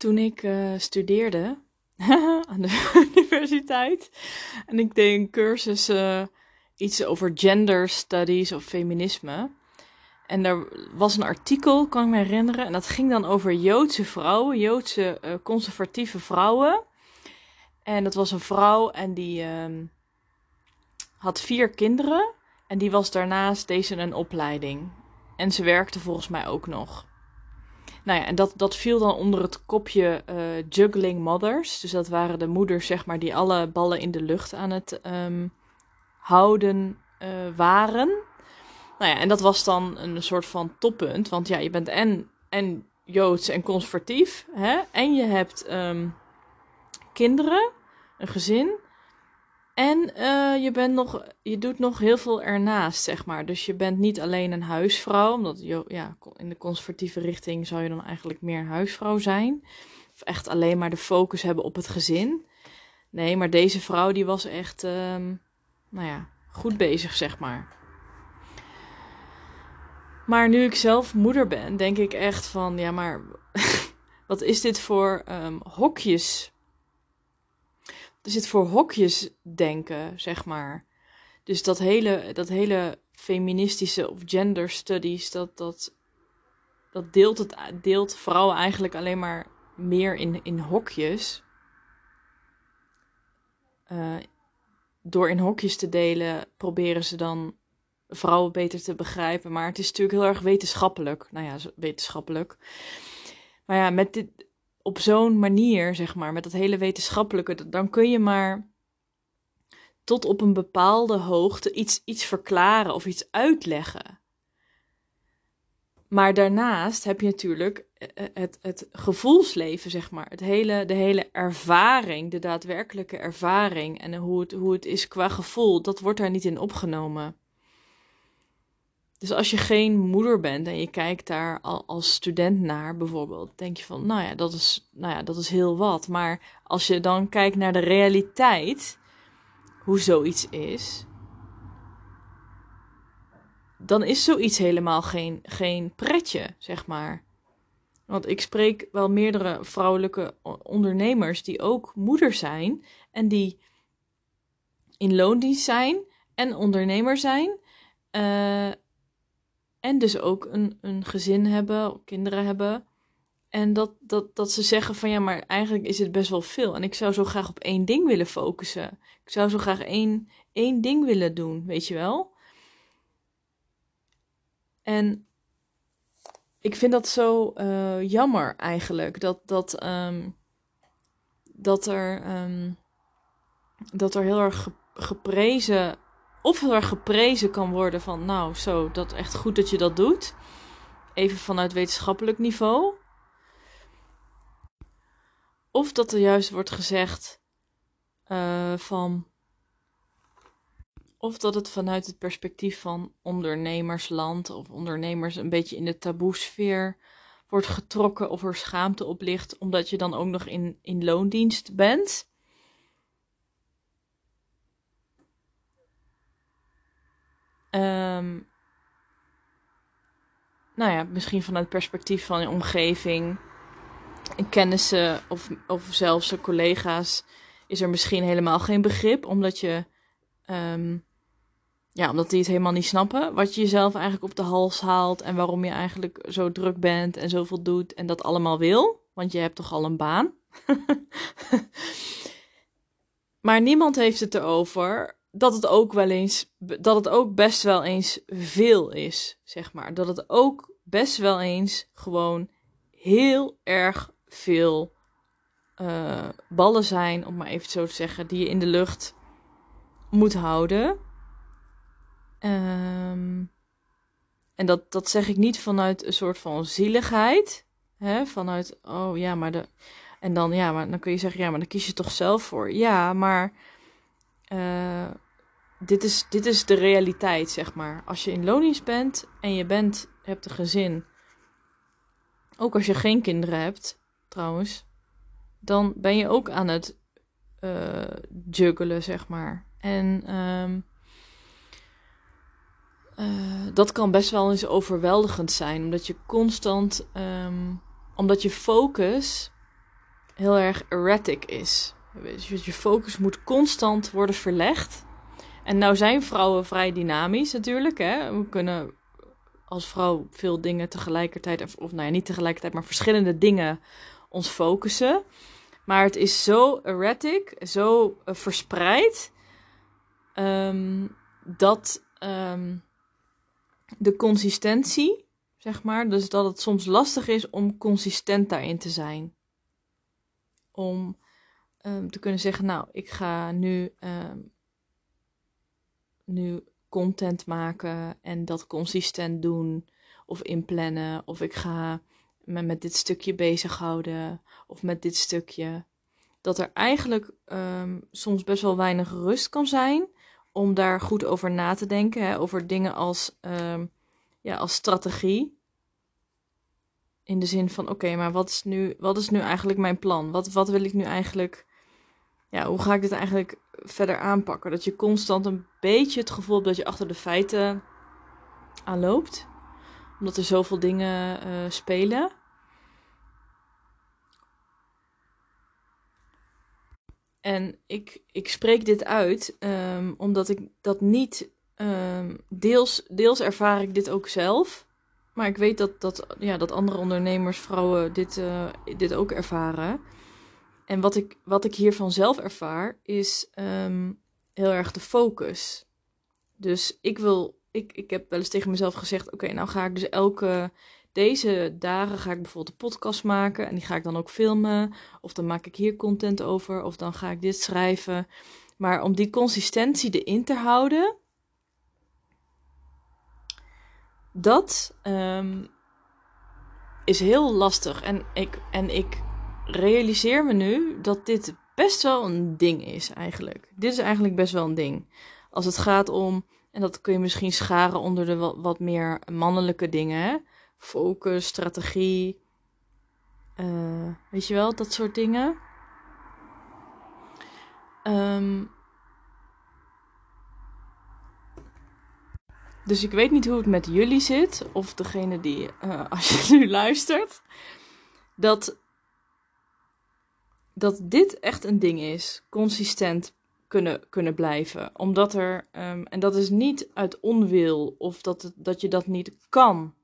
Toen ik uh, studeerde aan de universiteit en ik deed een cursus uh, iets over gender studies of feminisme. En er was een artikel, kan ik me herinneren, en dat ging dan over Joodse vrouwen, Joodse uh, conservatieve vrouwen. En dat was een vrouw en die uh, had vier kinderen. En die was daarnaast deze een opleiding. En ze werkte volgens mij ook nog. Nou ja, en dat, dat viel dan onder het kopje uh, juggling mothers. Dus dat waren de moeders, zeg maar, die alle ballen in de lucht aan het um, houden uh, waren. Nou ja, en dat was dan een soort van toppunt. Want ja, je bent en, en joods en conservatief. Hè? En je hebt um, kinderen, een gezin. En uh, je, bent nog, je doet nog heel veel ernaast, zeg maar. Dus je bent niet alleen een huisvrouw, omdat je, ja, in de conservatieve richting zou je dan eigenlijk meer huisvrouw zijn. Of echt alleen maar de focus hebben op het gezin. Nee, maar deze vrouw die was echt, um, nou ja, goed bezig, zeg maar. Maar nu ik zelf moeder ben, denk ik echt van, ja, maar wat is dit voor um, hokjes er zit voor hokjes denken, zeg maar. Dus dat hele, dat hele feministische of gender studies, dat, dat, dat deelt, het, deelt vrouwen eigenlijk alleen maar meer in, in hokjes. Uh, door in hokjes te delen, proberen ze dan vrouwen beter te begrijpen. Maar het is natuurlijk heel erg wetenschappelijk. Nou ja, wetenschappelijk. Maar ja, met dit, op zo'n manier, zeg maar, met dat hele wetenschappelijke, dan kun je maar tot op een bepaalde hoogte iets, iets verklaren of iets uitleggen. Maar daarnaast heb je natuurlijk eh, eh, het, het gevoelsleven, zeg maar. Het hele, de hele ervaring, de daadwerkelijke ervaring en hoe het, hoe het is qua gevoel, dat wordt daar niet in opgenomen. Dus als je geen moeder bent en je kijkt daar als student naar, bijvoorbeeld, denk je van, nou ja, dat is, nou ja, dat is heel wat. Maar als je dan kijkt naar de realiteit, hoe zoiets is, dan is zoiets helemaal geen, geen pretje, zeg maar. Want ik spreek wel meerdere vrouwelijke ondernemers die ook moeder zijn en die in loondienst zijn en ondernemer zijn. Uh, en dus ook een, een gezin hebben, kinderen hebben. En dat, dat, dat ze zeggen van ja, maar eigenlijk is het best wel veel. En ik zou zo graag op één ding willen focussen. Ik zou zo graag één, één ding willen doen, weet je wel? En ik vind dat zo uh, jammer eigenlijk. Dat, dat, um, dat, er, um, dat er heel erg geprezen of erg geprezen kan worden van, nou, zo, dat echt goed dat je dat doet. Even vanuit wetenschappelijk niveau. Of dat er juist wordt gezegd uh, van. Of dat het vanuit het perspectief van ondernemersland of ondernemers een beetje in de taboesfeer wordt getrokken of er schaamte op ligt, omdat je dan ook nog in, in loondienst bent. Um, nou ja, misschien vanuit het perspectief van je omgeving, kennissen of, of zelfs collega's, is er misschien helemaal geen begrip, omdat je, um, ja, omdat die het helemaal niet snappen wat je jezelf eigenlijk op de hals haalt en waarom je eigenlijk zo druk bent en zoveel doet en dat allemaal wil, want je hebt toch al een baan. maar niemand heeft het erover dat het ook wel eens, dat het ook best wel eens veel is, zeg maar. Dat het ook best wel eens gewoon heel erg veel uh, ballen zijn, om maar even zo te zeggen, die je in de lucht moet houden. Um, en dat, dat zeg ik niet vanuit een soort van zieligheid. Hè? Vanuit, oh ja, maar de. En dan, ja, maar dan kun je zeggen, ja, maar dan kies je toch zelf voor. Ja, maar uh, dit, is, dit is de realiteit, zeg maar. Als je in loondienst bent en je bent, hebt een gezin. Ook als je geen kinderen hebt, trouwens. Dan ben je ook aan het uh, juggelen, zeg maar. En um, uh, dat kan best wel eens overweldigend zijn. Omdat je constant... Um, omdat je focus heel erg erratic is. Je focus moet constant worden verlegd. En nou zijn vrouwen vrij dynamisch natuurlijk. Hè? We kunnen als vrouw veel dingen tegelijkertijd, of nou ja, niet tegelijkertijd, maar verschillende dingen ons focussen. Maar het is zo erratic, zo uh, verspreid, ehm, dat ehm, de consistentie, zeg maar, dus dat het soms lastig is om consistent daarin te zijn. Om um, te kunnen zeggen, nou, ik ga nu, nu content maken en dat consistent doen of inplannen. Of ik ga me met dit stukje bezighouden of met dit stukje. Dat er eigenlijk um, soms best wel weinig rust kan zijn om daar goed over na te denken. Hè, over dingen als, ja, als strategie. In de zin van: oké, maar wat is, nu, wat is nu eigenlijk mijn plan? Wat, wat wil ik nu eigenlijk. Ja, hoe ga ik dit eigenlijk verder aanpakken? Dat je constant een beetje het gevoel hebt dat je achter de feiten aanloopt. Omdat er zoveel dingen uh, spelen. En ik, ik spreek dit uit um, omdat ik dat niet. Um, deels, deels ervaar ik dit ook zelf. Maar ik weet dat, dat, ja, dat andere ondernemers, vrouwen, dit, uh, dit ook ervaren. En wat ik, wat ik hiervan zelf ervaar, is um, heel erg de focus. Dus ik wil. Ik, ik heb wel eens tegen mezelf gezegd: Oké, nou ga ik dus elke deze dagen ga ik bijvoorbeeld een podcast maken en die ga ik dan ook filmen. Of dan maak ik hier content over, of dan ga ik dit schrijven. Maar om die consistentie erin te houden, dat um, is heel lastig. En ik, en ik realiseer me nu dat dit best wel een ding is eigenlijk. Dit is eigenlijk best wel een ding. Als het gaat om, en dat kun je misschien scharen onder de wat, wat meer mannelijke dingen. Focus, strategie. Uh, weet je wel, dat soort dingen. Um, dus ik weet niet hoe het met jullie zit, of degene die, uh, als je nu luistert, dat, dat dit echt een ding is. Consistent kunnen, kunnen blijven. Omdat er, um, en dat is niet uit onwil of dat, dat je dat niet kan.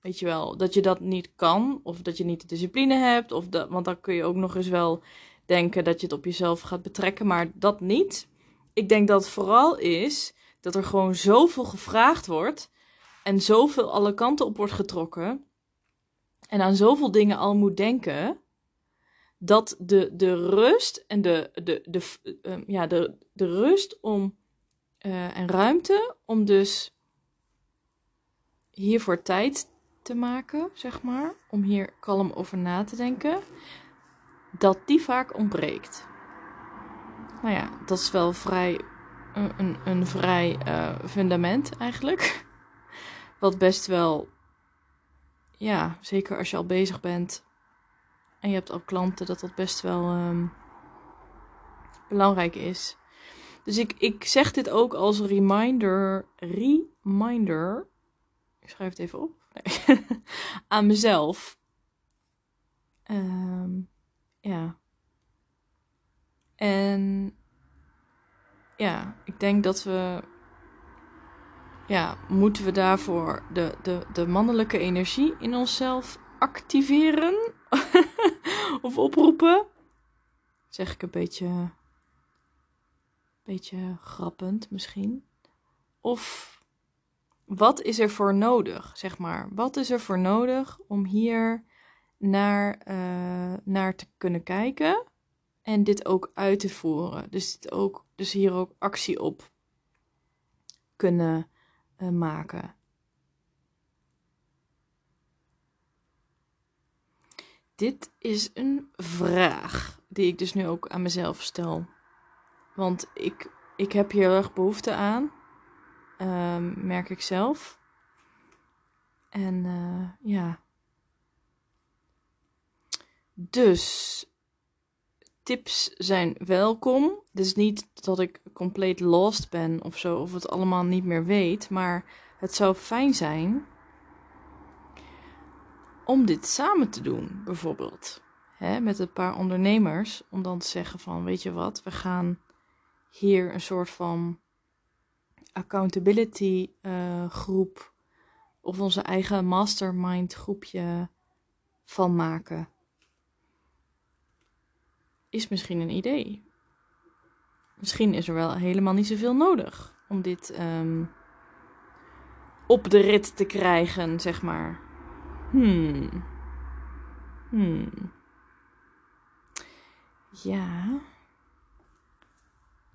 Weet je wel, dat je dat niet kan, of dat je niet de discipline hebt, of dat, want dan kun je ook nog eens wel denken dat je het op jezelf gaat betrekken, maar dat niet. Ik denk dat het vooral is dat er gewoon zoveel gevraagd wordt en zoveel alle kanten op wordt getrokken en aan zoveel dingen al moet denken, dat de, de rust en de, de, de, uh, ja, de, de rust om, uh, en ruimte om dus hiervoor tijd te maken, zeg maar, om hier kalm over na te denken, dat die vaak ontbreekt. Nou ja, dat is wel vrij, een, een, vrij uh, fundament eigenlijk. Wat best wel, ja, zeker als je al bezig bent en je hebt al klanten, dat dat best wel um, belangrijk is. Dus ik, ik zeg dit ook als reminder, reminder. Ik schrijf het even op aan mezelf. Um, ja. En ja, ik denk dat we. Ja, moeten we daarvoor de, de, de mannelijke energie in onszelf activeren? of oproepen? Zeg ik een beetje. Beetje grappend misschien. Of wat is er voor nodig, zeg maar? Wat is er voor nodig om hier naar, uh, naar te kunnen kijken en dit ook uit te voeren? Dus, dit ook, dus hier ook actie op kunnen uh, maken. Dit is een vraag die ik dus nu ook aan mezelf stel. Want ik, ik heb hier erg behoefte aan. Um, merk ik zelf. En uh, ja. Dus tips zijn welkom. Dus niet dat ik compleet lost ben of zo, of het allemaal niet meer weet. Maar het zou fijn zijn om dit samen te doen, bijvoorbeeld. hè, met een paar ondernemers, om dan te zeggen van, weet je wat, we gaan hier een soort van accountability uh, groep of onze eigen mastermind groepje van maken. Is misschien een idee. Misschien is er wel helemaal niet zoveel nodig om dit um, op de rit te krijgen, zeg maar. Hmm. Hmm. Ja.